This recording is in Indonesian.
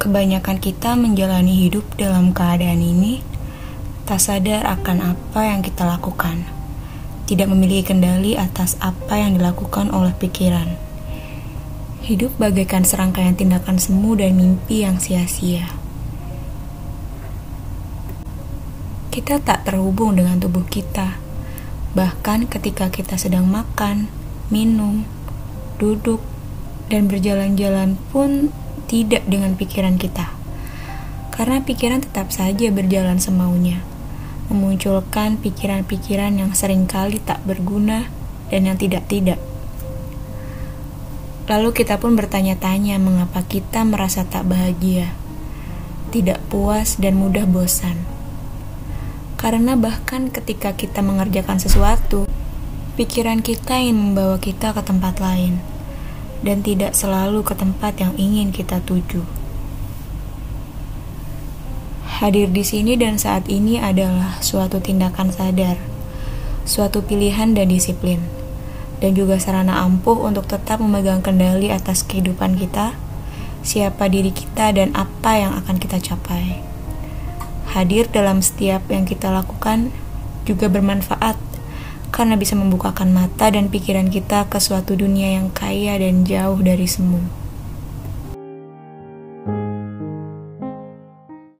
Kebanyakan kita menjalani hidup dalam keadaan ini tak sadar akan apa yang kita lakukan, tidak memiliki kendali atas apa yang dilakukan oleh pikiran. Hidup bagaikan serangkaian tindakan semu dan mimpi yang sia-sia. Kita tak terhubung dengan tubuh kita, bahkan ketika kita sedang makan, minum, duduk, dan berjalan-jalan pun tidak dengan pikiran kita. Karena pikiran tetap saja berjalan semaunya memunculkan pikiran-pikiran yang sering kali tak berguna dan yang tidak-tidak. Lalu kita pun bertanya-tanya mengapa kita merasa tak bahagia, tidak puas dan mudah bosan. Karena bahkan ketika kita mengerjakan sesuatu, pikiran kita ingin membawa kita ke tempat lain dan tidak selalu ke tempat yang ingin kita tuju. Hadir di sini dan saat ini adalah suatu tindakan sadar, suatu pilihan dan disiplin, dan juga sarana ampuh untuk tetap memegang kendali atas kehidupan kita, siapa diri kita, dan apa yang akan kita capai. Hadir dalam setiap yang kita lakukan juga bermanfaat karena bisa membukakan mata dan pikiran kita ke suatu dunia yang kaya dan jauh dari semu.